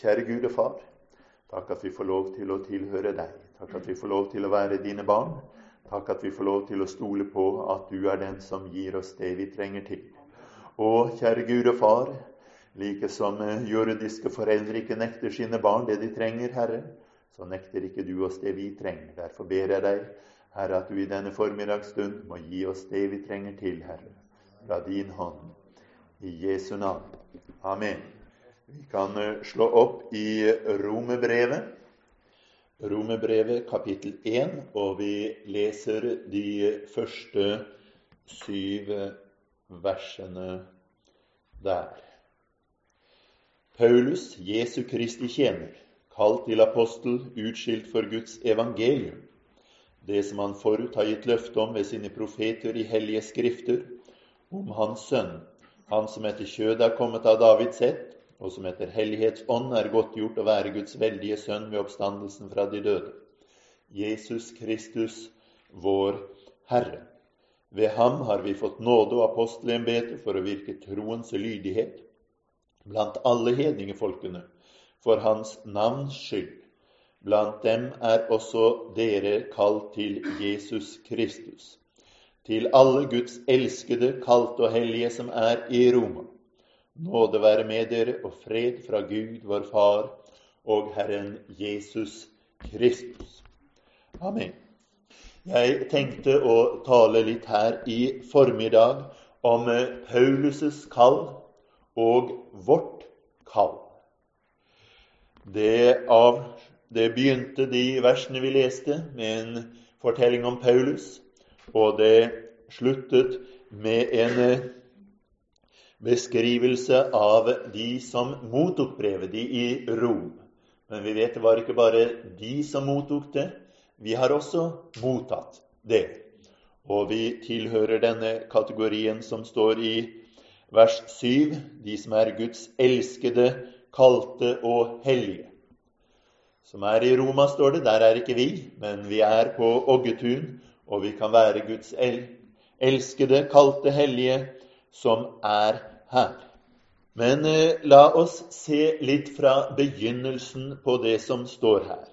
Kjære Gud og Far, takk at vi får lov til å tilhøre deg. Takk at vi får lov til å være dine barn. Takk at vi får lov til å stole på at du er den som gir oss det vi trenger til. Og kjære Gud og Far, like som jordiske foreldre ikke nekter sine barn det de trenger, Herre, så nekter ikke du oss det vi trenger. Derfor ber jeg deg, Herre, at du i denne formiddagsstund må gi oss det vi trenger til, Herre, fra din hånd. I Jesu navn. Amen. Vi kan eh, slå opp i Romerbrevet. Romerbrevet kapittel 1, og vi leser de første syv versene der. Paulus, Jesu Kristi tjener, kalt til apostel, utskilt for Guds evangelium, det som han forut har gitt løfte om ved sine profeter i hellige skrifter, om hans sønn, han som etter kjødet er kommet av Davids ett, og som etter hellighetsånd er godtgjort å være Guds veldige sønn ved oppstandelsen fra de døde. Jesus Kristus, vår Herre. Ved ham har vi fått nåde og apostelembete for å virke troens lydighet blant alle hedningefolkene, for hans navns skyld. Blant dem er også dere kalt til Jesus Kristus. Til alle Guds elskede, kalte og hellige som er i Roma Nåde være med dere og fred fra Gud, vår Far, og Herren Jesus Kristus. Amen. Jeg tenkte å tale litt her i formiddag om Paulus' kall og vårt kall. Det, av, det begynte de versene vi leste, med en fortelling om Paulus, og det sluttet med en beskrivelse av de som mottok brevet, de i Rom. Men vi vet det var ikke bare de som mottok det. Vi har også mottatt det. Og vi tilhører denne kategorien som står i vers 7, de som er Guds elskede, kalte og hellige. Som er i Roma, står det. Der er ikke vi, men vi er på Oggetun, og vi kan være Guds elskede, kalte, hellige, som er her. Men eh, la oss se litt fra begynnelsen på det som står her.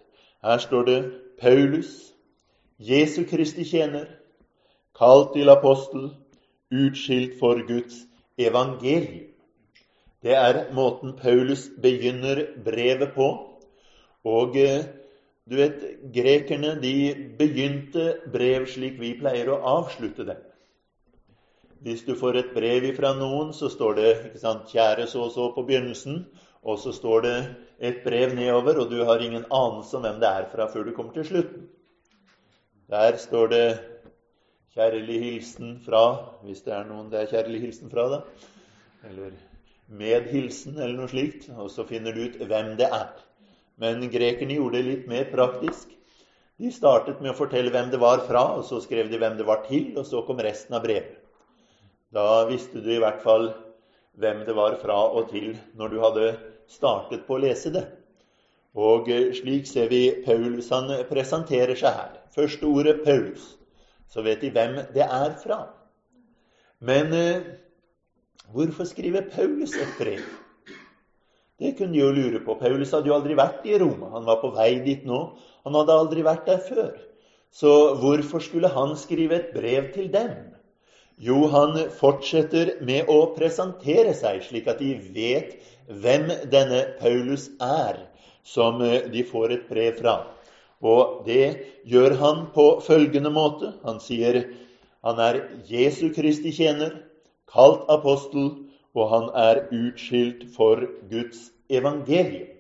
Her står det Paulus, Jesu Kristi tjener, kalt til apostel, utskilt for Guds evangelium. Det er måten Paulus begynner brevet på. Og eh, du vet, grekerne de begynte brev slik vi pleier å avslutte dem. Hvis du får et brev fra noen, så står det ikke sant, 'kjære så og så' på begynnelsen. Og så står det et brev nedover, og du har ingen anelse om hvem det er fra før du kommer til slutten. Der står det 'kjærlig hilsen fra', hvis det er noen det er kjærlig hilsen fra, da. Eller medhilsen, eller noe slikt. Og så finner du ut hvem det er. Men grekerne gjorde det litt mer praktisk. De startet med å fortelle hvem det var fra, og så skrev de hvem det var til, og så kom resten av brevet. Da visste du i hvert fall hvem det var fra og til når du hadde startet på å lese det. Og eh, slik ser vi Paulus han presenterer seg her. Første ordet Paulus. Så vet de hvem det er fra. Men eh, hvorfor skriver Paulus et brev? Det kunne de jo lure på. Paulus hadde jo aldri vært i Roma. Han var på vei dit nå. Han hadde aldri vært der før. Så hvorfor skulle han skrive et brev til dem? Jo, han fortsetter med å presentere seg, slik at de vet hvem denne Paulus er, som eh, de får et brev fra. Og det gjør han på følgende måte. Han sier han er Jesu Kristi tjener, kalt apostel, og han er utskilt for Guds evangelium.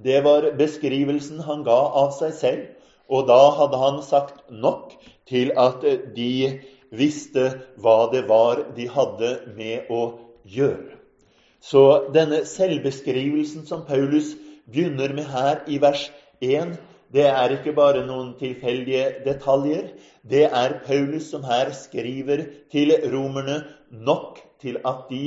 Det var beskrivelsen han ga av seg selv, og da hadde han sagt nok til at de visste hva det var de hadde med å gjøre. Så denne selvbeskrivelsen som Paulus begynner med her i vers 1, det er ikke bare noen tilfeldige detaljer. Det er Paulus som her skriver til romerne nok til at de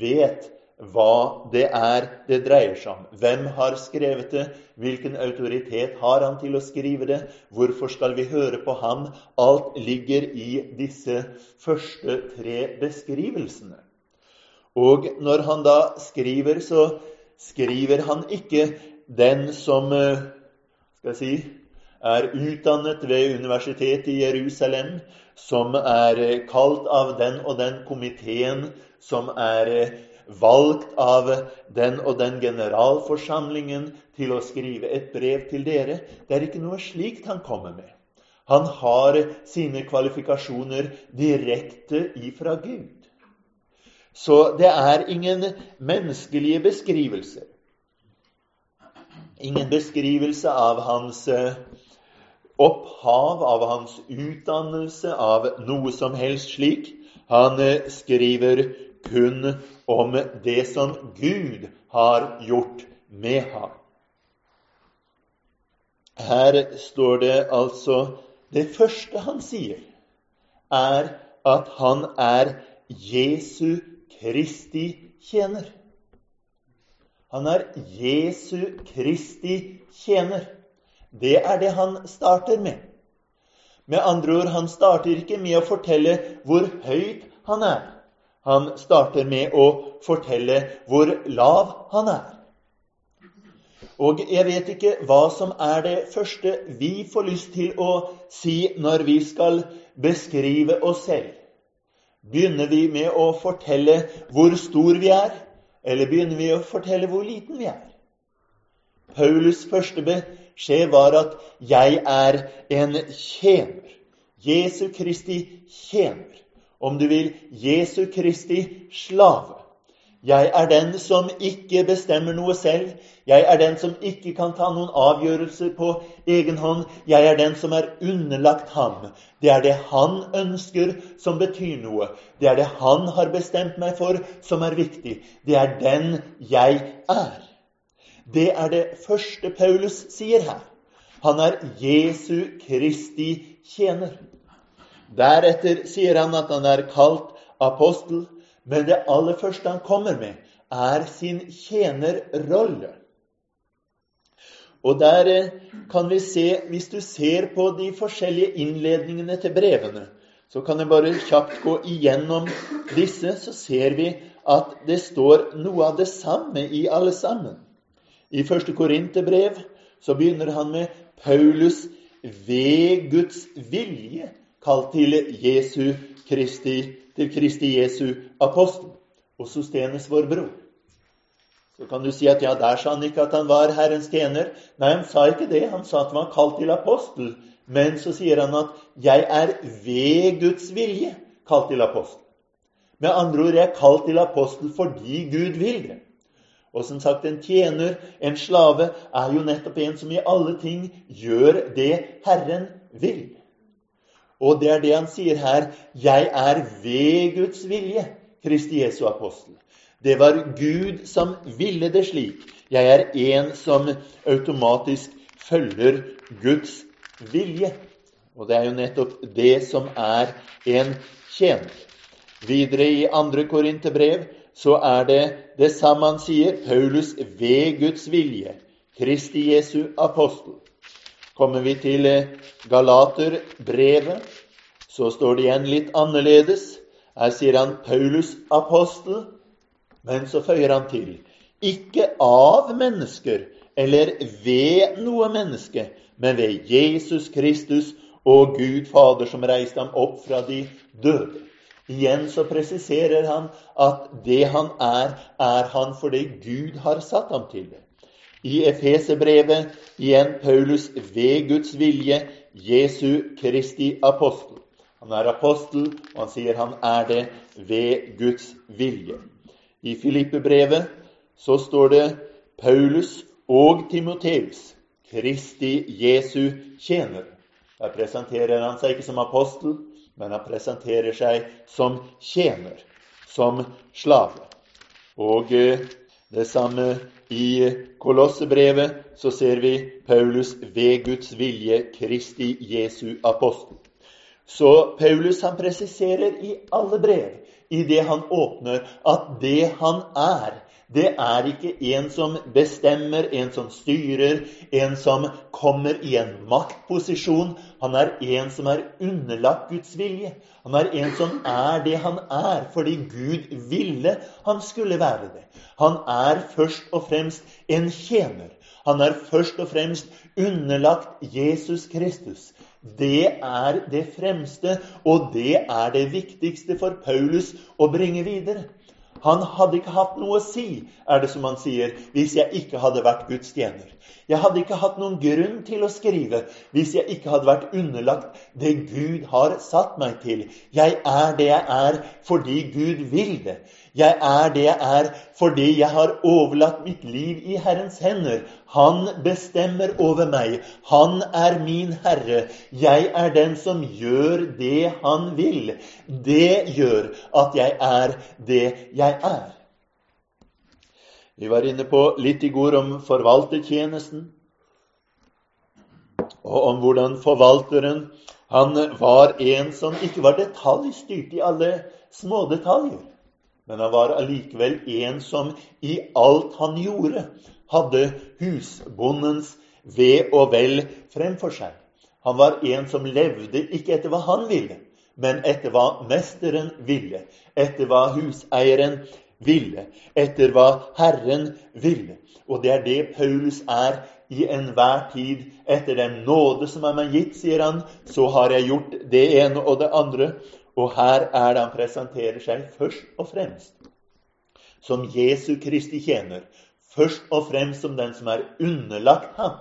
vet hva det er det dreier seg om. Hvem har skrevet det? Hvilken autoritet har han til å skrive det? Hvorfor skal vi høre på ham? Alt ligger i disse første tre beskrivelsene. Og når han da skriver, så skriver han ikke den som skal jeg si, er utdannet ved universitetet i Jerusalem, som er kalt av den og den komiteen, som er valgt av den og den generalforsamlingen til å skrive et brev til dere. Det er ikke noe slikt han kommer med. Han har sine kvalifikasjoner direkte ifra Gud. Så det er ingen menneskelige beskrivelser. Ingen beskrivelse av hans eh, opphav, av hans utdannelse, av noe som helst slik. Han eh, skriver kun om det som Gud har gjort med ham. Her står det altså Det første han sier, er at han er Jesu Kristi tjener. Han er Jesu Kristi tjener. Det er det han starter med. Med andre ord, han starter ikke med å fortelle hvor høyt han er. Han starter med å fortelle hvor lav han er. Og jeg vet ikke hva som er det første vi får lyst til å si når vi skal beskrive oss selv. Begynner vi med å fortelle hvor stor vi er, eller begynner vi å fortelle hvor liten vi er? Paulus' første beskjed var at 'jeg er en tjener'. Jesu Kristi tjener. Om du vil, Jesu Kristi slave. Jeg er den som ikke bestemmer noe selv. Jeg er den som ikke kan ta noen avgjørelser på egen hånd. Jeg er den som er underlagt ham. Det er det han ønsker, som betyr noe. Det er det han har bestemt meg for, som er viktig. Det er den jeg er. Det er det første Paulus sier her. Han er Jesu Kristi tjener. Deretter sier han at han er kalt apostel, men det aller første han kommer med, er sin tjenerrolle. Og der eh, kan vi se, hvis du ser på de forskjellige innledningene til brevene, så kan jeg bare kjapt gå igjennom disse, så ser vi at det står noe av det samme i alle sammen. I første Korinterbrev så begynner han med Paulus ved Guds vilje, kalt til Jesu Kristi, til Kristi Jesu apostel, og Sostenes vår bror. Så kan du si at ja, der sa han ikke at han var Herrens tjener. Nei, han sa ikke det. Han sa at han var kalt til apostel. Men så sier han at 'jeg er ved Guds vilje kalt til apostel'. Med andre ord, jeg er kalt til apostel fordi Gud vil det. Og som sagt, en tjener, en slave, er jo nettopp en som i alle ting gjør det Herren vil. Og det er det han sier her. Jeg er ved Guds vilje, Kristi Jesu apostel. Det var Gud som ville det slik. Jeg er en som automatisk følger Guds vilje. Og det er jo nettopp det som er en tjener. Videre i 2. Korinterbrev så er det det samme han sier. Paulus ved Guds vilje. Kristi Jesu apostel. Kommer vi til eh, Galaterbrevet, så står det igjen litt annerledes. Her sier han Paulus apostel, men så føyer han til ikke av mennesker eller ved noe menneske, men ved Jesus Kristus og Gud Fader som reiste ham opp fra de døde. Igjen så presiserer han at det han er, er han fordi Gud har satt ham til det. I Efeserbrevet igjen Paulus ved Guds vilje, Jesu Kristi apostel. Han er apostel, og han sier han er det ved Guds vilje. I Filippebrevet så står det Paulus og Timoteus, Kristi Jesu tjener. Der presenterer han seg ikke som apostel, men han presenterer seg som tjener, som slave. Og eh, det samme i Kolossebrevet så ser vi Paulus ved Guds vilje, Kristi Jesu apostel. Så Paulus han presiserer i alle brev, i det han åpner, at det han er, Det er ikke en som bestemmer, en som styrer, en som kommer i en maktposisjon. Han er en som er underlagt Guds vilje. Han er en som er det han er fordi Gud ville han skulle være det. Han er først og fremst en tjener. Han er først og fremst underlagt Jesus Kristus. Det er det fremste, og det er det viktigste for Paulus å bringe videre. Han hadde ikke hatt noe å si, er det som han sier, hvis jeg ikke hadde vært Guds tjener. Jeg hadde ikke hatt noen grunn til å skrive hvis jeg ikke hadde vært underlagt det Gud har satt meg til. Jeg er det jeg er fordi Gud vil det. Jeg er det jeg er fordi jeg har overlatt mitt liv i Herrens hender. Han bestemmer over meg. Han er min herre. Jeg er den som gjør det han vil. Det gjør at jeg er det jeg er. Vi var inne på litt i går om forvaltertjenesten, og om hvordan forvalteren han var en som ikke var detaljstyrt i alle smådetaljer. Men han var allikevel en som i alt han gjorde, hadde husbondens ve og vel fremfor seg. Han var en som levde ikke etter hva han ville, men etter hva mesteren ville, etter hva huseieren ville, etter hva Herren ville. Og det er det Paulus er i enhver tid. Etter den nåde som er meg gitt, sier han, så har jeg gjort det ene og det andre. Og her er det han presenterer seg først og fremst som Jesu Kristi tjener. Først og fremst som den som er underlagt ham.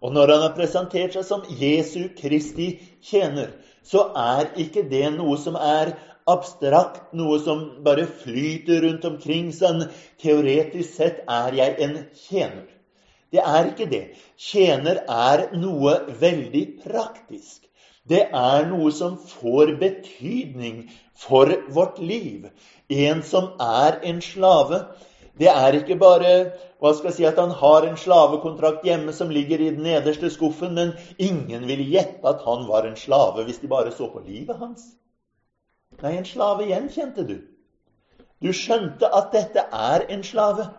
Og når han har presentert seg som Jesu Kristi tjener, så er ikke det noe som er abstrakt, noe som bare flyter rundt omkring. Sånn teoretisk sett er jeg en tjener. Det er ikke det. Tjener er noe veldig praktisk. Det er noe som får betydning for vårt liv. En som er en slave. Det er ikke bare hva skal jeg si, at han har en slavekontrakt hjemme som ligger i den nederste skuffen, men ingen ville gjette at han var en slave hvis de bare så på livet hans. Nei, en slave gjenkjente du. Du skjønte at dette er en slave.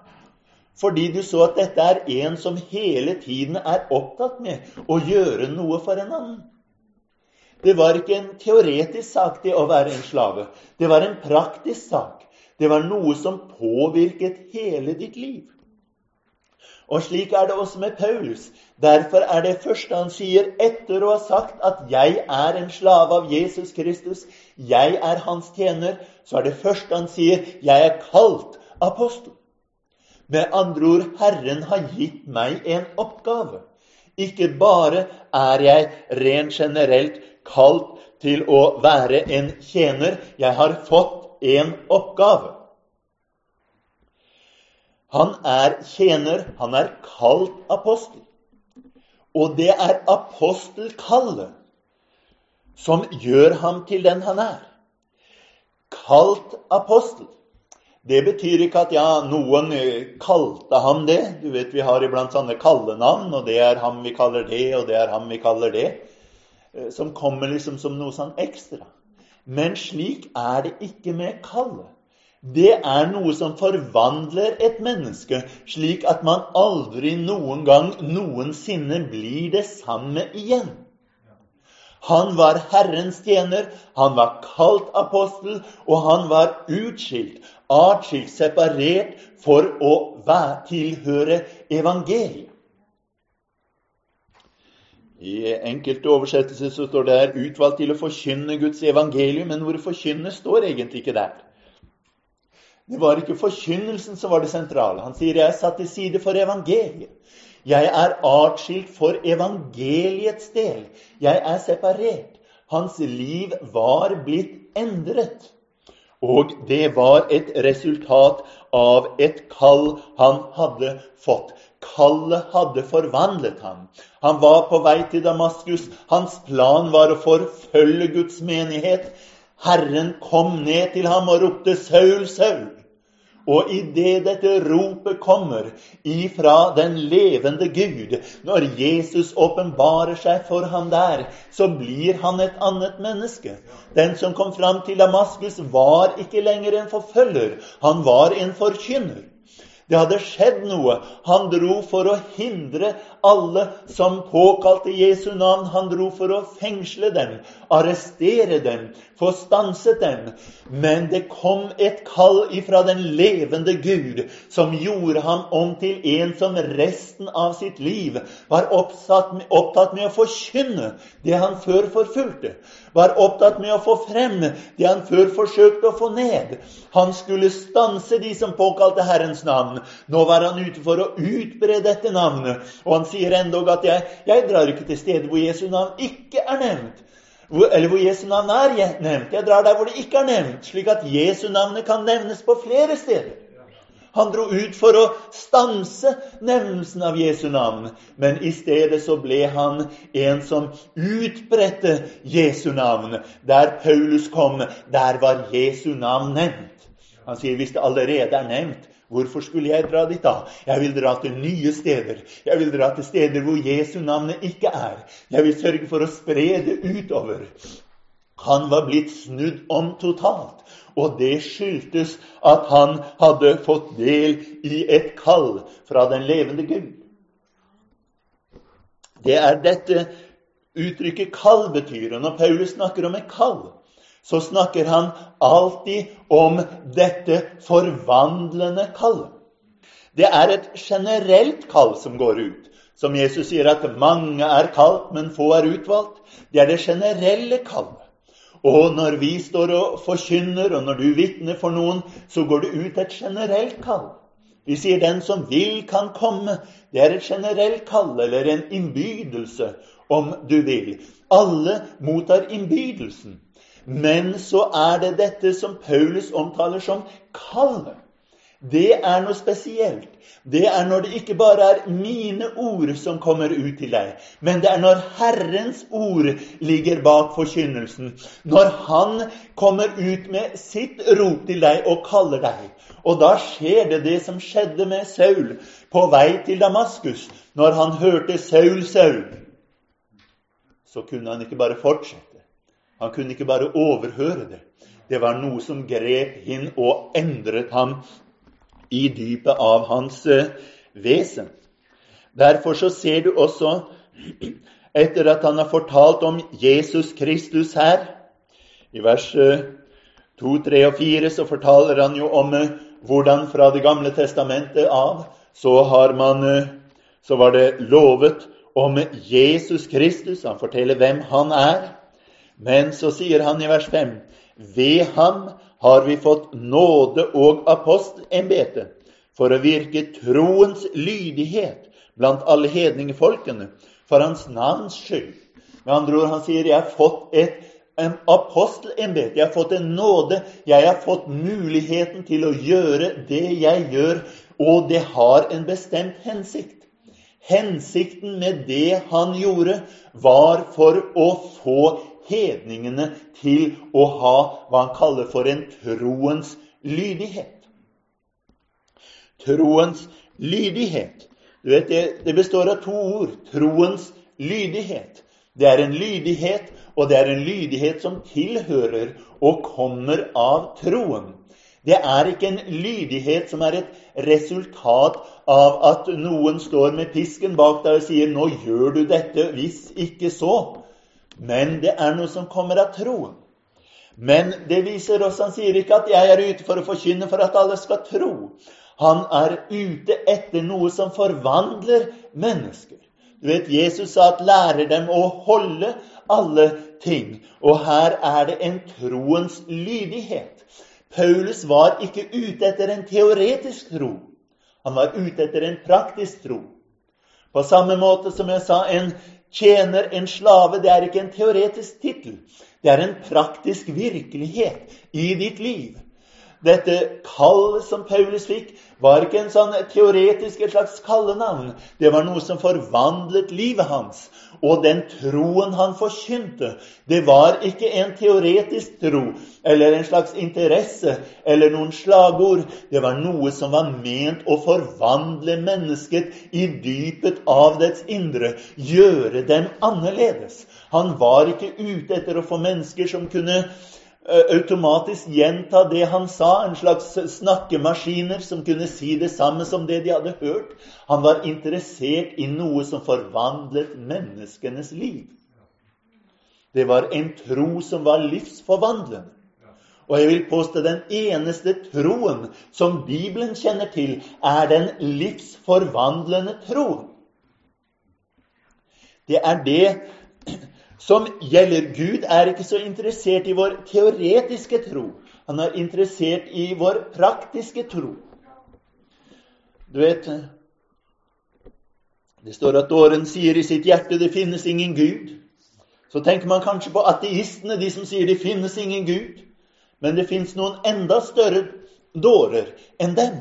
Fordi du så at dette er en som hele tiden er opptatt med å gjøre noe for en annen. Det var ikke en teoretisk sak, det å være en slave. Det var en praktisk sak. Det var noe som påvirket hele ditt liv. Og slik er det også med Paulus. Derfor er det første han sier etter å ha sagt at 'jeg er en slave av Jesus Kristus', 'jeg er hans tjener', så er det første han sier 'jeg er kalt apostel'. Med andre ord, Herren har gitt meg en oppgave. Ikke bare er jeg rent generelt kalt til å være en tjener. Jeg har fått en oppgave. Han er tjener, han er kalt apostel. Og det er apostelkallet som gjør ham til den han er. Kalt apostel. Det betyr ikke at ja, noen kalte ham det. Du vet, Vi har iblant sånne kallenavn, og det er ham vi kaller det, og det er ham vi kaller det. Eh, som kommer liksom som noe sånn ekstra. Men slik er det ikke med kallet. Det er noe som forvandler et menneske, slik at man aldri noen gang noensinne blir det samme igjen. Han var Herrens tjener, han var kalt apostel, og han var utskilt, atskilt, separert for å tilhøre evangeliet. I enkelte oversettelser så står det her 'utvalgt til å forkynne Guds evangelium', men hvor forkynne står egentlig ikke der. Det var ikke forkynnelsen som var det sentrale. Han sier 'jeg er satt til side for evangeliet'. Jeg er atskilt for evangeliets del. Jeg er separert. Hans liv var blitt endret. Og det var et resultat av et kall han hadde fått. Kallet hadde forvandlet ham. Han var på vei til Damaskus. Hans plan var å forfølge Guds menighet. Herren kom ned til ham og ropte 'Saul, Saul'. Og idet dette ropet kommer ifra den levende Gud, når Jesus åpenbarer seg for ham der, så blir han et annet menneske. Den som kom fram til Damaskus, var ikke lenger en forfølger. Han var en forkynner. Det hadde skjedd noe. Han dro for å hindre alle som påkalte Jesu navn. Han dro for å fengsle dem, arrestere dem, få stanset dem. Men det kom et kall ifra den levende Gud som gjorde ham om til en som resten av sitt liv var opptatt med, å forkynne det han før forfulgte var opptatt med å få frem det han før forsøkte å få ned. Han skulle stanse de som påkalte Herrens navn. Nå var han ute for å utbre dette navnet. Og han sier endog at jeg, jeg drar ikke til steder hvor Jesu navn ikke er nevnt. Hvor, eller hvor Jesu navn er nevnt. Jeg drar der hvor det ikke er nevnt, slik at Jesu navnet kan nevnes på flere steder. Han dro ut for å stanse nevnelsen av Jesu navn, men i stedet så ble han en som utbredte Jesu navn. Der Paulus kom, der var Jesu navn nevnt. Han sier hvis det allerede er nevnt, Hvorfor skulle jeg dra dit da? Jeg vil dra til nye steder. Jeg vil dra til steder hvor Jesu navnet ikke er. Jeg vil sørge for å spre det utover. Han var blitt snudd om totalt. Og det skyldtes at han hadde fått del i et kall fra den levende Gud. Det er dette uttrykket 'kall' betyr. Og når Paulus snakker om et kall, så snakker han alltid om dette forvandlende kallet. Det er et generelt kall som går ut. Som Jesus sier at mange er kalt, men få er utvalgt. Det er det generelle kallet. Og når vi står og forkynner, og når du vitner for noen, så går det ut et generelt kall. Vi sier 'den som vil, kan komme'. Det er et generelt kall, eller en innbydelse, om du vil. Alle mottar innbydelsen. Men så er det dette som Paulus omtaler som kallet. Det er noe spesielt. Det er når det ikke bare er mine ord som kommer ut til deg, men det er når Herrens ord ligger bak forkynnelsen. Når Han kommer ut med sitt rop til deg og kaller deg. Og da skjer det det som skjedde med Saul på vei til Damaskus. Når han hørte Saul, Saul, så kunne han ikke bare fortsette. Han kunne ikke bare overhøre det. Det var noe som grep inn og endret ham i dypet av hans eh, vesen. Derfor så ser du også, etter at han har fortalt om Jesus Kristus her, i vers 2, eh, 3 og 4, så fortaler han jo om eh, hvordan fra Det gamle testamentet av så har man Så var det lovet om Jesus Kristus. Han forteller hvem han er. Men så sier han i vers 5.: Ved ham har vi fått nåde og apostelembete for å virke troens lydighet blant alle hedningefolkene for hans navns skyld. Med andre ord, han sier, 'Jeg har fått et apostelembete. Jeg har fått en nåde. Jeg har fått muligheten til å gjøre det jeg gjør, og det har en bestemt hensikt. Hensikten med det han gjorde, var for å få hedningene til å ha hva han kaller for en troens lydighet. Troens lydighet. Du vet, det, det består av to ord. Troens lydighet. Det er en lydighet, og det er en lydighet som tilhører og kommer av troen. Det er ikke en lydighet som er et resultat av at noen står med pisken bak deg og sier 'Nå gjør du dette, hvis ikke så'. Men det er noe som kommer av troen. Men det viser oss, han sier ikke at 'jeg er ute for å forkynne for at alle skal tro'. Han er ute etter noe som forvandler mennesker. Du vet, Jesus sa at 'lærer dem å holde alle ting'. Og her er det en troens lydighet. Paulus var ikke ute etter en teoretisk tro. Han var ute etter en praktisk tro. På samme måte som jeg sa, en tjener, en slave, det er ikke en teoretisk tittel. Det er en praktisk virkelighet i ditt liv. Dette kallet som Paulus fikk, var ikke en sånn teoretisk et slags kallenavn. Det var noe som forvandlet livet hans. Og den troen han forkynte, det var ikke en teoretisk tro eller en slags interesse eller noen slagord. Det var noe som var ment å forvandle mennesket i dypet av dets indre, gjøre dem annerledes. Han var ikke ute etter å få mennesker som kunne automatisk gjenta det han sa, en slags snakkemaskiner som kunne si det samme som det de hadde hørt. Han var interessert i noe som forvandlet menneskenes liv. Det var en tro som var livsforvandlende. Og jeg vil påstå den eneste troen som Bibelen kjenner til, er den livsforvandlende troen. Det er det som gjelder Gud, er ikke så interessert i vår teoretiske tro. Han er interessert i vår praktiske tro. Du vet Det står at dåren sier i sitt hjerte 'det finnes ingen Gud'. Så tenker man kanskje på ateistene, de som sier 'det finnes ingen Gud'. Men det fins noen enda større dårer enn dem.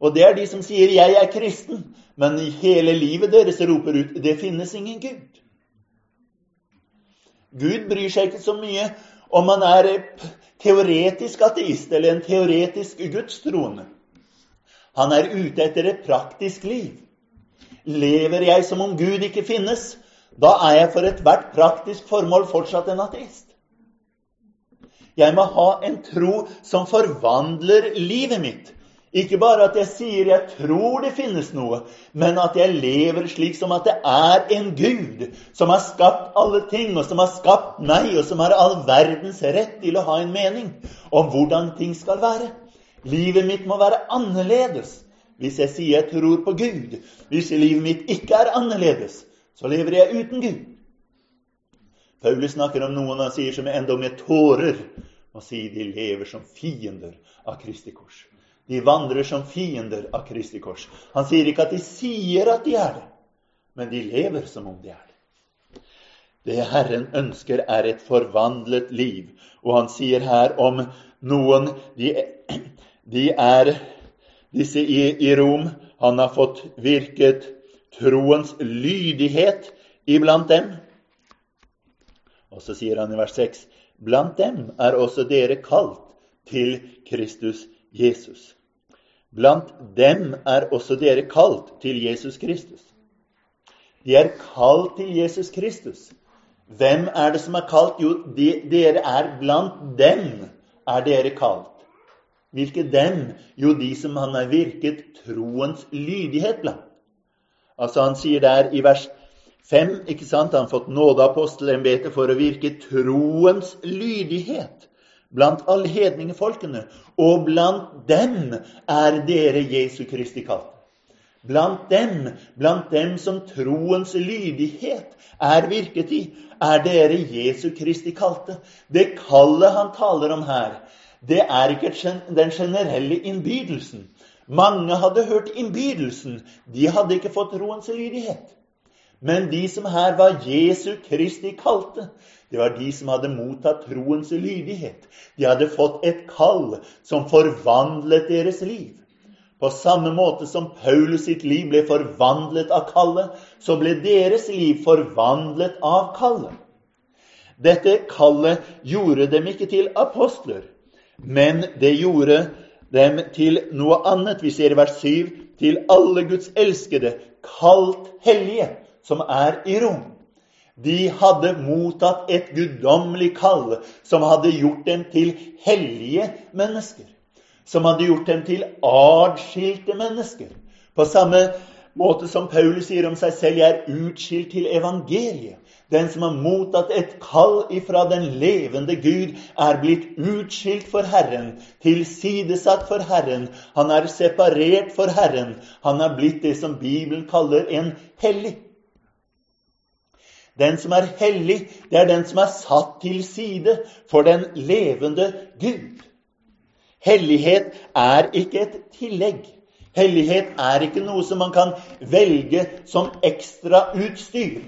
Og det er de som sier 'jeg er kristen', men i hele livet deres roper ut 'det finnes ingen Gud'. Gud bryr seg ikke så mye om man er teoretisk ateist eller en teoretisk gudstroende. Han er ute etter et praktisk liv. Lever jeg som om Gud ikke finnes, da er jeg for ethvert praktisk formål fortsatt en ateist. Jeg må ha en tro som forvandler livet mitt, ikke bare at jeg sier jeg tror det finnes noe, men at jeg lever slik som at det er en Gud som har skapt alle ting, og som har skapt meg, og som har all verdens rett til å ha en mening om hvordan ting skal være. Livet mitt må være annerledes hvis jeg sier jeg tror på Gud. Hvis livet mitt ikke er annerledes, så lever jeg uten Gud. Paulus snakker om noen han sier som enda med tårer må si de lever som fiender av Kristi kors. De vandrer som fiender av Kristi kors. Han sier ikke at de sier at de er det, men de lever som om de er det. Det Herren ønsker, er et forvandlet liv. Og han sier her om noen De, de er disse i, i Rom. Han har fått virket troens lydighet iblant dem. Og så sier han i vers 6.: Blant dem er også dere kalt til Kristus Jesus. Blant dem er også dere kalt til Jesus Kristus. De er kalt til Jesus Kristus. Hvem er det som er kalt? Jo, de, dere er blant dem er dere kalt. Hvilke dem? Jo, de som han har virket troens lydighet blant. Altså Han sier der i vers 5 ikke sant, han har fått nådeapostelembetet for å virke troens lydighet blant alle hedningefolkene, og blant dem er dere Jesu Kristi kalt. Blant dem, blant dem som troens lydighet er virket i, er dere Jesu Kristi kalte. Det kallet han taler om her, det er ikke den generelle innbydelsen. Mange hadde hørt innbydelsen, de hadde ikke fått troens lydighet. Men de som her var Jesu Kristi kalte, det var de som hadde mottatt troens lydighet. De hadde fått et kall som forvandlet deres liv. På samme måte som Paulus sitt liv ble forvandlet av kallet, så ble deres liv forvandlet av kallet. Dette kallet gjorde dem ikke til apostler, men det gjorde dem til noe annet. Vi ser i vers 7 til alle Guds elskede, kalt hellige, som er i Rom. De hadde mottatt et guddommelig kall som hadde gjort dem til hellige mennesker. Som hadde gjort dem til adskilte mennesker. På samme måte som Paulus sier om seg selv, jeg er utskilt til evangeliet. Den som har mottatt et kall ifra den levende Gud, er blitt utskilt for Herren, tilsidesatt for Herren. Han er separert for Herren. Han er blitt det som Bibelen kaller en hellig. Den som er hellig, det er den som er satt til side for den levende Gud. Hellighet er ikke et tillegg. Hellighet er ikke noe som man kan velge som ekstra utstyr.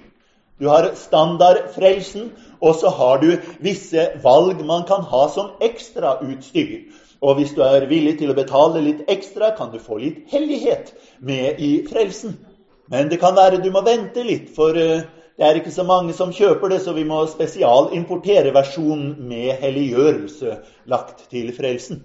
Du har standardfrelsen, og så har du visse valg man kan ha som ekstrautstyr. Og hvis du er villig til å betale litt ekstra, kan du få litt hellighet med i frelsen. Men det kan være du må vente litt, for eh, det er ikke så mange som kjøper det, så vi må spesialimportere versjonen med helliggjørelse lagt til frelsen.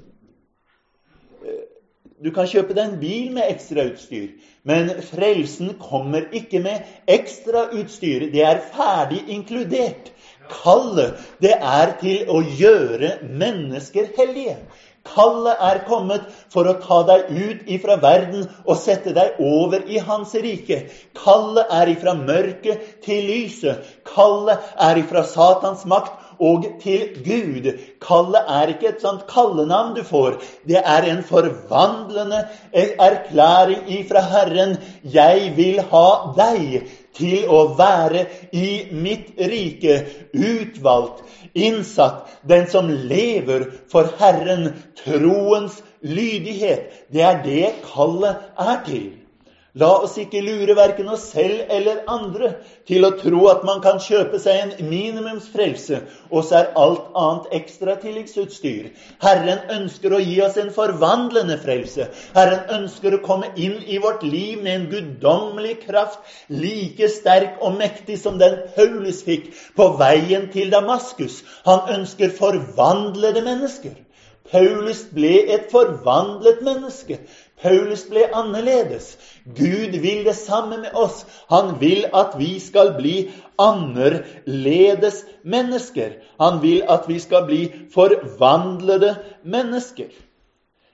Du kan kjøpe deg en bil med ekstrautstyr, men frelsen kommer ikke med ekstrautstyr. Det er ferdig inkludert. Kallet, det er til å gjøre mennesker hellige. Kallet er kommet for å ta deg ut ifra verden og sette deg over i Hans rike. Kallet er ifra mørket til lyset. Kallet er ifra Satans makt og til Gud. Kallet er ikke et sånt kallenavn du får. Det er en forvandlende erklæring ifra Herren. Jeg vil ha deg til å være i mitt rike, utvalgt, innsatt, den som lever for Herren, troens lydighet. Det er det kallet er til. La oss ikke lure verken oss selv eller andre til å tro at man kan kjøpe seg en minimumsfrelse, og så er alt annet ekstra tilleggsutstyr. Herren ønsker å gi oss en forvandlende frelse. Herren ønsker å komme inn i vårt liv med en guddommelig kraft, like sterk og mektig som den Paulus fikk på veien til Damaskus. Han ønsker forvandlede mennesker. Paulus ble et forvandlet menneske. Paulus ble annerledes. Gud vil det samme med oss. Han vil at vi skal bli annerledes mennesker. Han vil at vi skal bli forvandlede mennesker.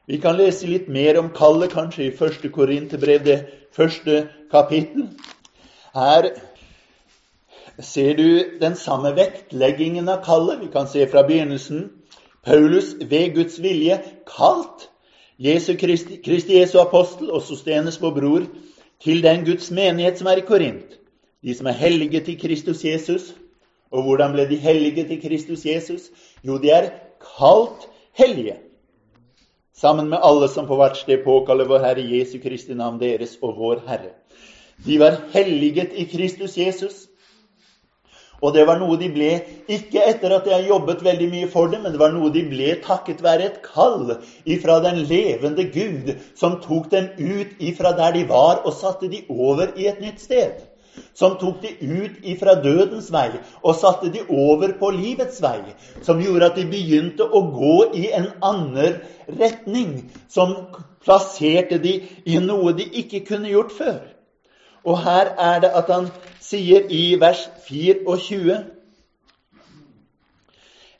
Vi kan lese litt mer om kallet kanskje i 1. Korinterbrev, det første kapittel. Her ser du den samme vektleggingen av kallet. Vi kan se fra begynnelsen. Paulus ved Guds vilje kalt Jesu Kristi, Kristi Jesu apostel og Sostenes vår bror, til den Guds menighet som er i Korint, de som er hellige til Kristus Jesus. Og hvordan ble de hellige til Kristus Jesus? Jo, de er kalt hellige. Sammen med alle som på hvert sted påkaller vår Herre Jesu Kristi navn deres og vår Herre. De var helliget i Kristus Jesus. Og det var noe de ble ikke etter at jeg jobbet veldig mye for det, men det var noe de ble takket være et kall ifra den levende Gud, som tok dem ut ifra der de var, og satte de over i et nytt sted. Som tok de ut ifra dødens vei og satte de over på livets vei. Som gjorde at de begynte å gå i en annen retning. Som plasserte de i noe de ikke kunne gjort før. Og her er det at han sier i vers 24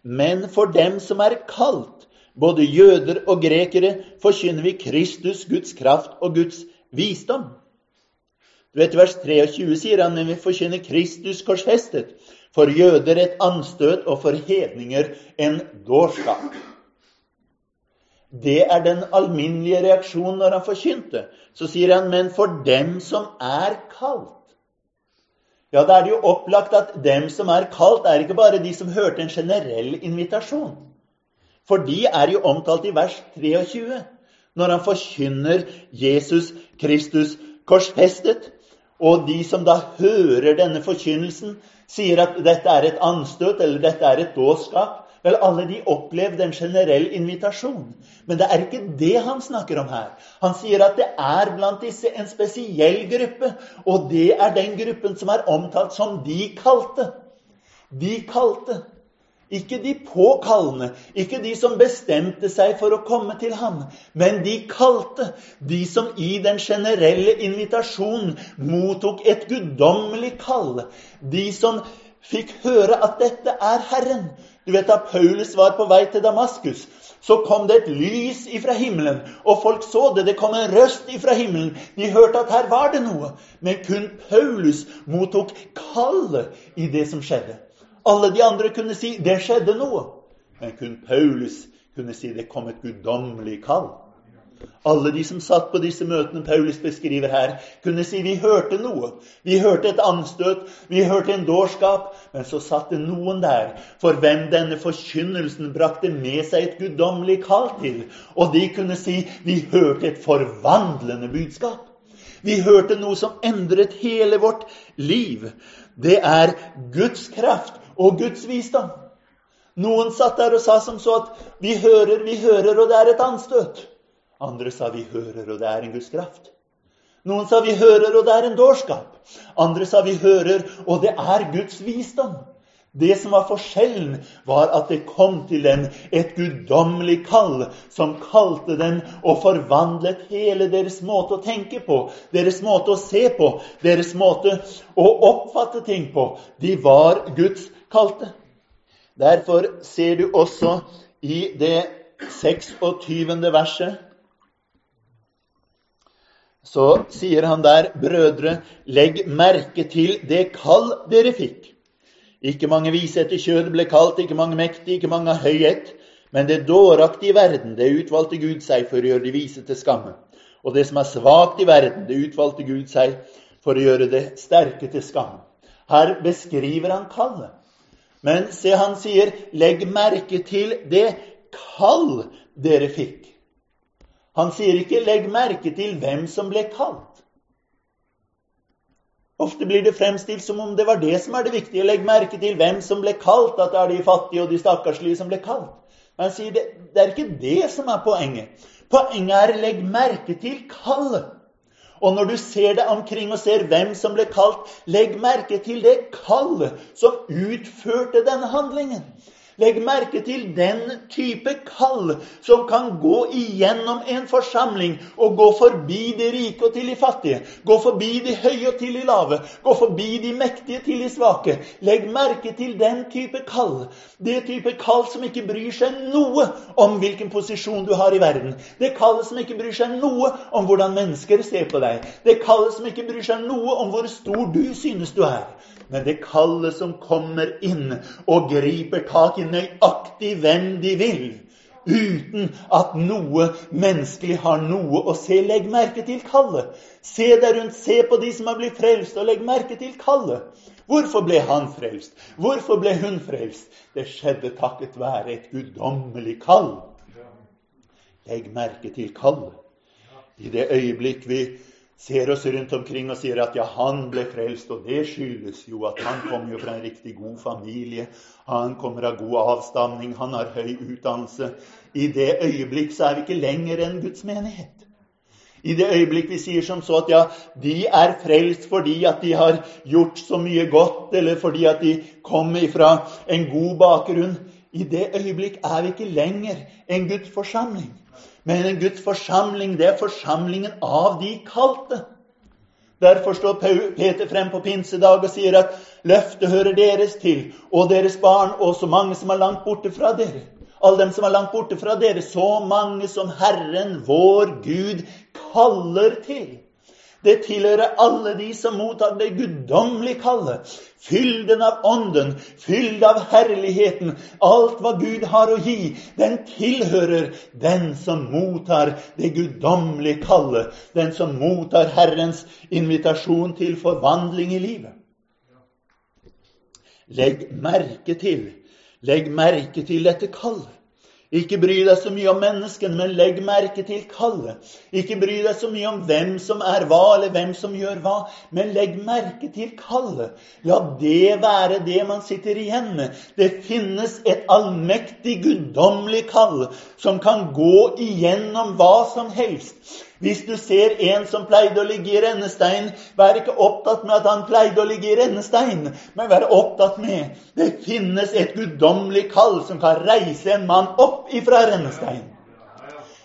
Men for dem som er kalt, både jøder og grekere, forkynner vi Kristus, Guds kraft og Guds visdom. Du vet, Vers 23 sier han, men vi forkynner Kristus korsfestet. For jøder et anstøt, og for hedninger en dårskap. Det er den alminnelige reaksjonen når han forkynte. Så sier han, men for dem som er kalt. Ja, da er det jo opplagt at dem som er kalt, er ikke bare de som hørte en generell invitasjon. For de er jo omtalt i vers 23, når han forkynner Jesus Kristus korsfestet. Og de som da hører denne forkynnelsen, sier at dette er et anstøt eller dette er et dårskap, Vel, alle de opplevde en generell invitasjon. Men det er ikke det han snakker om her. Han sier at det er blant disse en spesiell gruppe, og det er den gruppen som er omtalt som de kalte. De kalte. Ikke de påkallende, ikke de som bestemte seg for å komme til ham, men de kalte, de som i den generelle invitasjonen mottok et guddommelig kall, de som fikk høre at dette er Herren, du vet Da Paulus var på vei til Damaskus, så kom det et lys ifra himmelen. Og folk så det. Det kom en røst ifra himmelen. De hørte at her var det noe. Men kun Paulus mottok kallet i det som skjedde. Alle de andre kunne si det skjedde noe. Men kun Paulus kunne si det kom et guddommelig kall. Alle de som satt på disse møtene Paulus beskriver her, kunne si vi hørte noe. Vi hørte et anstøt, vi hørte en dårskap. Men så satt det noen der for hvem denne forkynnelsen brakte med seg et guddommelig kall til. Og de kunne si vi hørte et forvandlende budskap. Vi hørte noe som endret hele vårt liv. Det er Guds kraft og Guds visdom. Noen satt der og sa som så at 'vi hører, vi hører, og det er et anstøt'. Andre sa 'vi hører, og det er en Guds kraft'. Noen sa 'vi hører, og det er en dårskap'. Andre sa 'vi hører, og det er Guds visdom'. Det som var forskjellen, var at det kom til dem et guddommelig kall som kalte dem og forvandlet hele deres måte å tenke på, deres måte å se på, deres måte å oppfatte ting på. De var Guds kalte. Derfor ser du også i det 26. verset så sier han der, brødre, legg merke til det kall dere fikk. Ikke mange vise etter kjødet ble kalt, ikke mange mektige, ikke mange av høyhet. Men det dåraktige i verden, det utvalgte Gud seg for å gjøre de vise til skamme. Og det som er svakt i verden, det utvalgte Gud seg for å gjøre det sterke til skamme. Her beskriver han kallet. Men se, han sier 'legg merke til det kall dere fikk'. Han sier ikke 'legg merke til hvem som ble kalt'. Ofte blir det fremstilt som om det var det som er det viktige. Legg merke til hvem som ble kalt, at det er de fattige og de stakkarslige som ble kalt. Men han sier det, det er ikke det som er poenget. Poenget er legg merke til kallet. Og når du ser deg omkring og ser hvem som ble kalt, legg merke til det kallet som utførte denne handlingen. Legg merke til den type kall som kan gå igjennom en forsamling og gå forbi de rike og til de fattige. Gå forbi de høye og til de lave. Gå forbi de mektige til de svake. Legg merke til den type kall. Det type kall som ikke bryr seg noe om hvilken posisjon du har i verden. Det kallet som ikke bryr seg noe om hvordan mennesker ser på deg. Det kallet som ikke bryr seg noe om hvor stor du synes du er men det kallet som kommer inn og griper tak i nøyaktig hvem de vil, uten at noe menneskelig har noe å se. Legg merke til kallet. Se deg rundt, se på de som har blitt frelst, og legg merke til kallet. Hvorfor ble han frelst? Hvorfor ble hun frelst? Det skjedde takket være et guddommelig kall. Legg merke til kallet. I det øyeblikk vi ser oss rundt omkring og sier at ja, han ble frelst, og det skyldes jo at han kommer jo fra en riktig god familie, han kommer av god avstamning, han har høy utdannelse. I det øyeblikk så er vi ikke lenger en Guds menighet. I det øyeblikk vi sier som så at ja, de er frelst fordi at de har gjort så mye godt, eller fordi at de kommer fra en god bakgrunn, i det øyeblikk er vi ikke lenger en Guds forsamling. Men en Guds forsamling, det er forsamlingen av de kalte. Derfor står Peter frem på pinsedag og sier at løftet hører deres til, og deres barn, og så mange som er langt borte fra dere. Alle dem som er langt borte fra dere, så mange som Herren, vår Gud, kaller til. Det tilhører alle de som mottar det guddommelige kallet. Fylden av Ånden, fylld av herligheten. Alt hva Gud har å gi, den tilhører den som mottar det guddommelige kallet. Den som mottar Herrens invitasjon til forvandling i livet. Legg merke til, legg merke til dette kallet. Ikke bry deg så mye om menneskene, men legg merke til kallet. Ikke bry deg så mye om hvem som er hva, eller hvem som gjør hva, men legg merke til kallet. La det være det man sitter igjen med. Det finnes et allmektig, guddommelig kall som kan gå igjennom hva som helst. Hvis du ser en som pleide å ligge i rennestein, vær ikke opptatt med at han pleide å ligge i rennestein, men vær opptatt med det finnes et guddommelig kall som kan reise en mann opp ifra rennestein.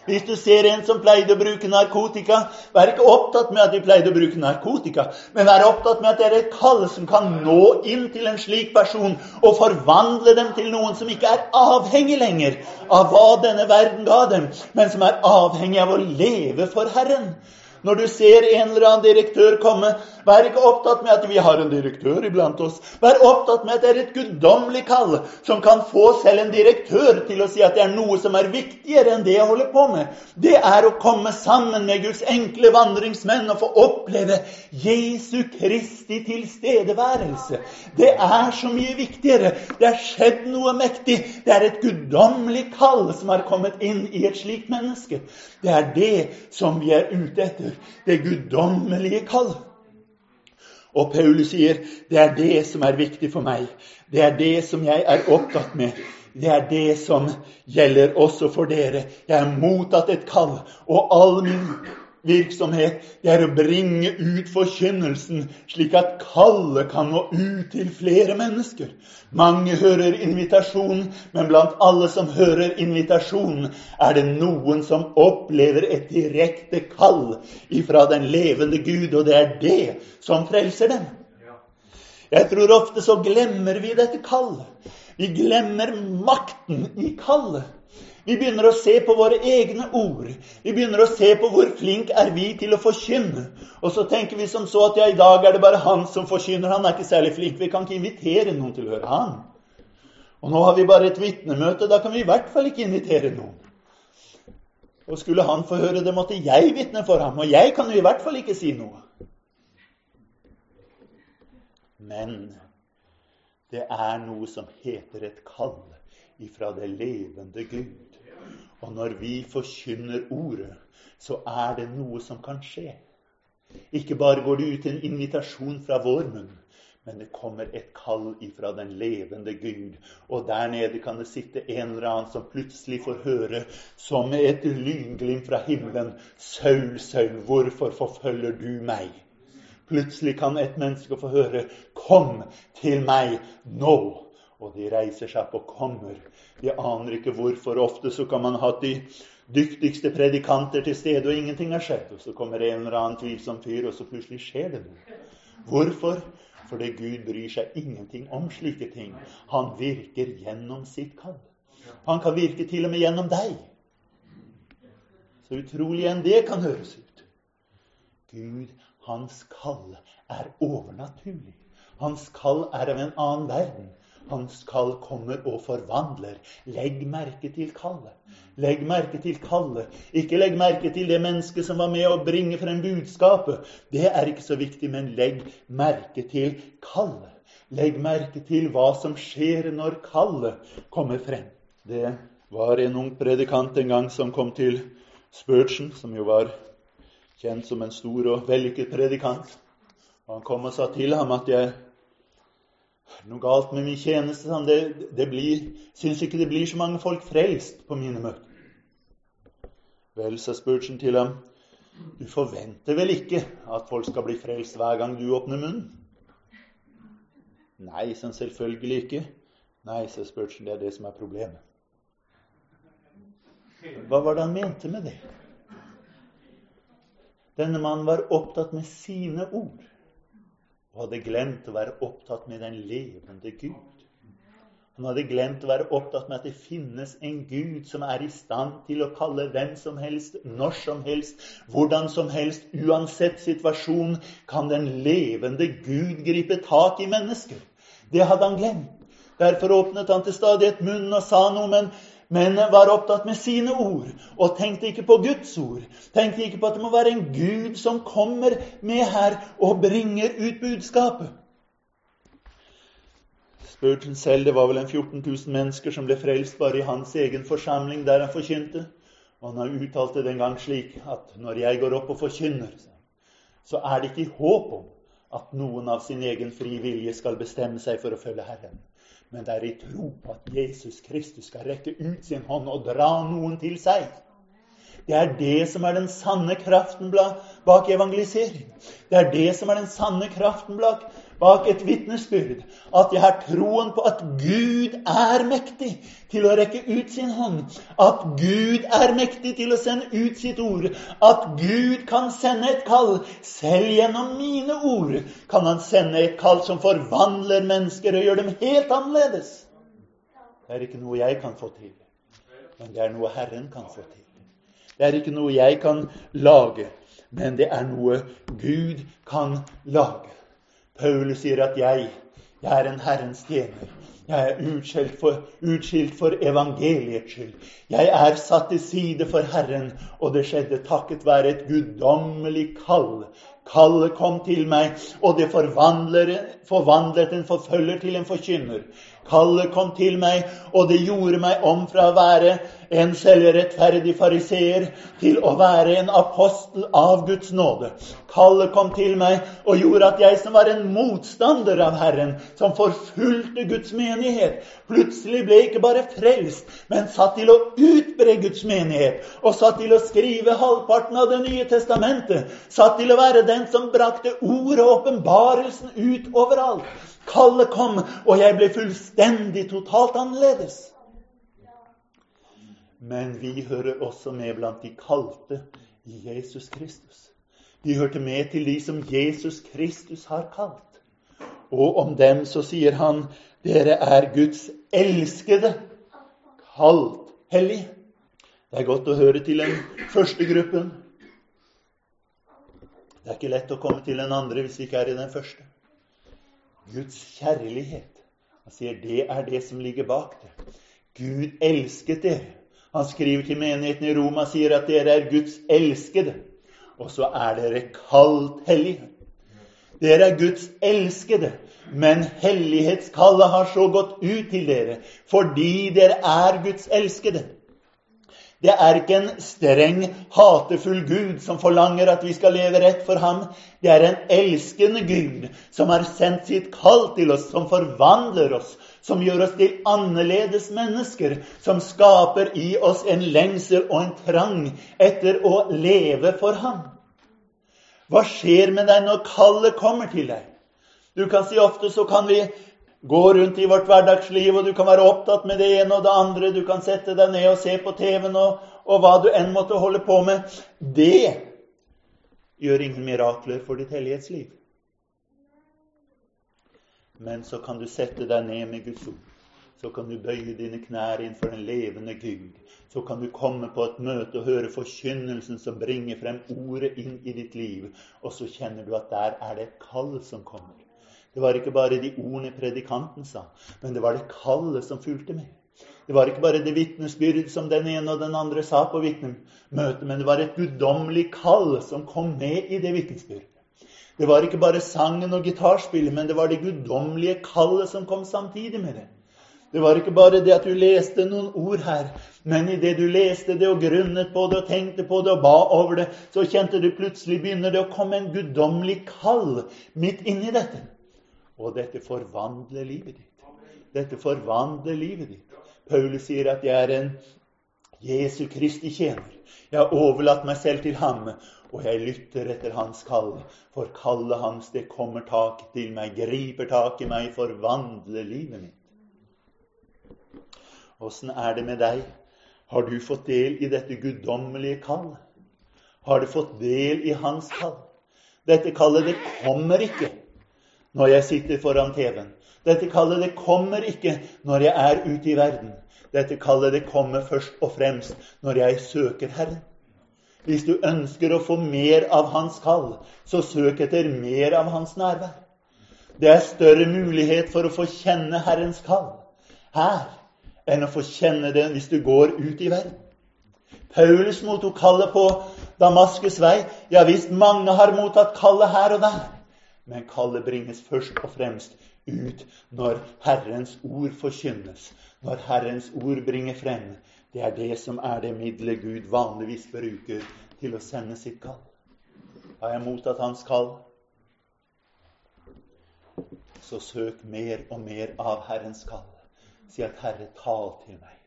Hvis du ser en som pleide å bruke narkotika, vær ikke opptatt med at de pleide å bruke narkotika, men vær opptatt med at det er et kall som kan nå inn til en slik person og forvandle dem til noen som ikke er avhengig lenger av hva denne verden ga dem, men som er avhengig av å leve for Herren. Når du ser en eller annen direktør komme, vær ikke opptatt med at vi har en direktør iblant oss. Vær opptatt med at det er et guddommelig kall som kan få selv en direktør til å si at det er noe som er viktigere enn det jeg holder på med. Det er å komme sammen med Guds enkle vandringsmenn og få oppleve Jesu Kristi tilstedeværelse. Det er så mye viktigere. Det er skjedd noe mektig. Det er et guddommelig kall som har kommet inn i et slikt menneske. Det er det som vi er ute etter. Det guddommelige kall. Og Paulus sier det er det som er viktig for meg. Det er det som jeg er opptatt med. Det er det som gjelder også for dere. Jeg er mottatt et kall, og all min virksomhet det er å bringe ut forkynnelsen, slik at kallet kan nå ut til flere mennesker. Mange hører invitasjonen, men blant alle som hører invitasjonen, er det noen som opplever et direkte kall ifra den levende Gud, og det er det som frelser dem. Jeg tror ofte så glemmer vi dette kallet. Vi glemmer makten i kallet. Vi begynner å se på våre egne ord. Vi begynner å se på hvor flink er vi til å forkynne. Og så tenker vi som så at ja, i dag er det bare han som forkynner. Han er ikke særlig flink. Vi kan ikke invitere noen til å høre han. Og nå har vi bare et vitnemøte. Da kan vi i hvert fall ikke invitere noen. Og skulle han få høre det, måtte jeg vitne for ham. Og jeg kan jo i hvert fall ikke si noe. Men det er noe som heter et kall ifra det levende Gud. Og når vi forkynner ordet, så er det noe som kan skje. Ikke bare går det ut en invitasjon fra vår munn, men det kommer et kall ifra den levende Gud. Og der nede kan det sitte en eller annen som plutselig får høre, som et lynglimt fra himmelen, Saul, Saul, hvorfor forfølger du meg? Plutselig kan et menneske få høre, Kom til meg nå! Og de reiser seg opp og kommer jeg aner ikke hvorfor. Ofte så kan man ha de dyktigste predikanter til stede, og ingenting har skjedd. Og så kommer en eller annen tvilsom fyr, og så plutselig skjer det noe. Hvorfor? Fordi Gud bryr seg ingenting om slike ting. Han virker gjennom sitt kall. Han kan virke til og med gjennom deg. Så utrolig enn det kan høres ut. Gud, hans kall er overnaturlig. Hans kall er av en annen verden. Hans kall kommer og forvandler. Legg merke til kallet. Legg merke til kallet. Ikke legg merke til det mennesket som var med å bringe frem budskapet. Det er ikke så viktig, men legg merke til kallet. Legg merke til hva som skjer når kallet kommer frem. Det var en ung predikant en gang som kom til Spurgeon, som jo var kjent som en stor og vellykket predikant. Og han kom og sa til ham at jeg noe galt med min tjeneste. Sånn. Det, det blir, syns ikke det blir så mange folk frelst på mine møter. Vel, sa Spurgeon til ham, du forventer vel ikke at folk skal bli frelst hver gang du åpner munnen? Nei, sånn selvfølgelig ikke. Nei, sa Spurgeon, det er det som er problemet. Hva var det han mente med det? Denne mannen var opptatt med sine ord og hadde glemt å være opptatt med den levende Gud. Han hadde glemt å være opptatt med at det finnes en Gud som er i stand til å kalle hvem som helst, når som helst, hvordan som helst, uansett situasjon, kan den levende Gud gripe tak i mennesker. Det hadde han glemt. Derfor åpnet han til stadighet munnen og sa noe, men men var opptatt med sine ord og tenkte ikke på Guds ord. Tenkte ikke på at det må være en Gud som kommer med her og bringer ut budskapet. Spurgeon selv, det var vel en 14 000 mennesker som ble frelst bare i hans egen forsamling der han forkynte. Og han har uttalt det den gang slik at når jeg går opp og forkynner, så er det ikke håp om at noen av sin egen fri vilje skal bestemme seg for å følge Herren men det er i tro på at Jesus Kristus skal rekke ut sin hånd og dra noen til seg. Det er det som er den sanne kraften bak evangelisering. Det er det som er den sanne kraften bak et vitnesbyrd. At jeg har troen på at Gud er mektig til å rekke ut sin hånd. At Gud er mektig til å sende ut sitt ord. At Gud kan sende et kall. Selv gjennom mine ord kan han sende et kall som forvandler mennesker og gjør dem helt annerledes. Det er ikke noe jeg kan få til, men det er noe Herren kan få til. Det er ikke noe jeg kan lage, men det er noe Gud kan lage. Paulus sier at jeg, jeg er en Herrens tjener. Jeg er utskilt for, utskilt for evangeliets skyld. Jeg er satt til side for Herren, og det skjedde takket være et guddommelig kall. Kallet kom til meg, og det forvandlet en forfølger til en forkynner. Kallet kom til meg, og det gjorde meg om fra å være en selvrettferdig fariseer til å være en apostel av Guds nåde. Kallet kom til meg og gjorde at jeg som var en motstander av Herren, som forfulgte Guds menighet, plutselig ble ikke bare frelst, men satt til å utbre Guds menighet, og satt til å skrive halvparten av Det nye testamentet, satt til å være den som brakte ordet og åpenbarelsen ut overalt. Kallet kom, og jeg ble fullstendig, totalt annerledes. Men vi hører også med blant de kalte i Jesus Kristus. De hørte med til de som Jesus Kristus har kalt. Og om dem så sier han, dere er Guds elskede, kalt hellig. Det er godt å høre til den første gruppen. Det er ikke lett å komme til den andre hvis vi ikke er i den første. Guds kjærlighet. Han sier det er det som ligger bak det. Gud elsket dere. Han skriver til menigheten i Roma sier at dere er Guds elskede. Og så er dere kalt hellige. Dere er Guds elskede, men hellighetskallet har så gått ut til dere fordi dere er Guds elskede. Det er ikke en streng, hatefull Gud som forlanger at vi skal leve rett for ham. Det er en elskende Gud som har sendt sitt kall til oss, som forvandler oss, som gjør oss til annerledes mennesker, som skaper i oss en lengsel og en trang etter å leve for ham. Hva skjer med deg når kallet kommer til deg? Du kan si ofte så kan vi gå rundt i vårt hverdagsliv, og du kan være opptatt med det ene og det andre. Du kan sette deg ned og se på TV-en og, og, hva du enn måtte holde på med. Det gjør ingen mirakler for ditt hellighetsliv. Men så kan du sette deg ned med Guds ord. Så kan du bøye dine knær innenfor den levende Gud. Så kan du komme på et møte og høre forkynnelsen som bringer frem ordet inn i ditt liv. Og så kjenner du at der er det et kall som kommer. Det var ikke bare de ordene predikanten sa, men det var det kallet som fulgte med. Det var ikke bare det vitnesbyrd som den ene og den andre sa på vitnemøtet, men det var et guddommelig kall som kom med i det vitnesbyrdet. Det var ikke bare sangen og gitarspillet, men det var det guddommelige kallet som kom samtidig med det. Det var ikke bare det at du leste noen ord her, men idet du leste det og grunnet på det og tenkte på det og ba over det, så kjente du plutselig begynner det å komme en guddommelig kall midt inni dette. Og dette forvandler livet ditt. Dette forvandler livet ditt. Paulus sier at jeg er en Jesu Kristi tjener. Jeg har overlatt meg selv til ham, og jeg lytter etter hans kall. For kallet hans, det kommer tak til meg, griper tak i meg, forvandler livet mitt. Åssen er det med deg? Har du fått del i dette guddommelige kall? Har du fått del i hans kall? Dette kallet, det kommer ikke når jeg sitter foran TV-en. Dette kallet det kommer ikke når jeg er ute i verden. Dette kallet det kommer først og fremst når jeg søker Herren. Hvis du ønsker å få mer av Hans kall, så søk etter mer av Hans nærvær. Det er større mulighet for å få kjenne Herrens kall her enn å få kjenne det hvis du går ut i verden. Paulus mottok kallet på Damaskus vei. Ja visst, mange har mottatt kallet her og der. Men kallet bringes først og fremst ut når Herrens ord forkynnes, når Herrens ord bringer frem. Det er det som er det middelet Gud vanligvis bruker til å sende sitt kall. Har jeg mottatt Hans kall, så søk mer og mer av Herrens kall. Si at 'Herre, tal til meg'.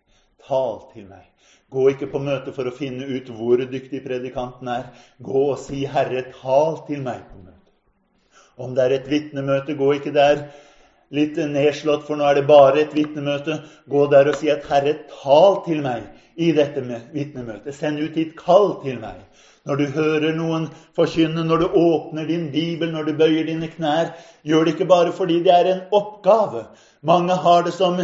Tal til meg. Gå ikke på møte for å finne ut hvor dyktig predikanten er. Gå og si 'Herre, tal til meg' på møtet. Om det er et vitnemøte, gå ikke der litt nedslått, for nå er det bare et vitnemøte. Gå der og si at 'Herre, tal til meg i dette vitnemøtet'. Send ut ditt kall til meg. Når du hører noen forkynne, når du åpner din bibel, når du bøyer dine knær, gjør det ikke bare fordi det er en oppgave. Mange har det som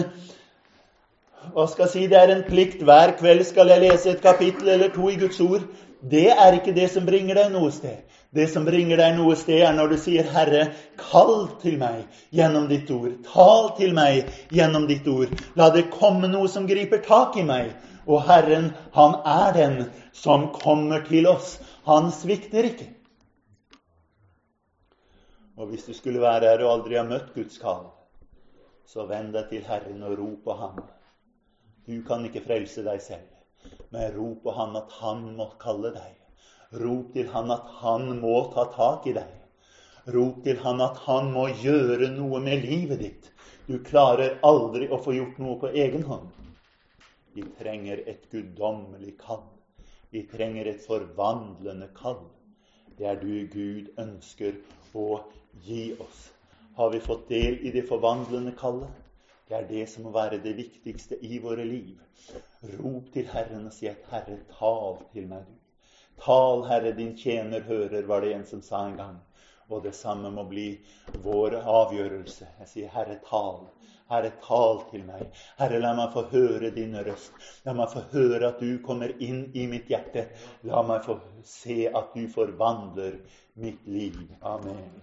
hva skal jeg si, Det er en plikt. Hver kveld skal jeg lese et kapittel eller to i Guds ord. Det er ikke det som bringer deg noe sted. Det som bringer deg noe sted, er når du sier, 'Herre, kall til meg gjennom ditt ord.' 'Tal til meg gjennom ditt ord.' La det komme noe som griper tak i meg. Og Herren, han er den som kommer til oss. Han svikter ikke. Og hvis du skulle være her og aldri ha møtt Guds kall, så vend deg til Herren og rop på Ham. Du kan ikke frelse deg selv, men rop på Han at Han må kalle deg. Rop til Han at Han må ta tak i deg. Rop til Han at Han må gjøre noe med livet ditt. Du klarer aldri å få gjort noe på egen hånd. Vi trenger et guddommelig kall. Vi trenger et forvandlende kall. Det er du Gud ønsker å gi oss. Har vi fått del i det forvandlende kallet? Det er det som må være det viktigste i våre liv. Rop til Herren og si at 'Herre, tal til meg, du'. Tal, Herre, din tjener hører, var det en som sa en gang. Og det samme må bli vår avgjørelse. Jeg sier, 'Herre, tal'. Herre, tal til meg. Herre, la meg få høre din røst. La meg få høre at du kommer inn i mitt hjerte. La meg få se at du forvandler mitt liv. Amen.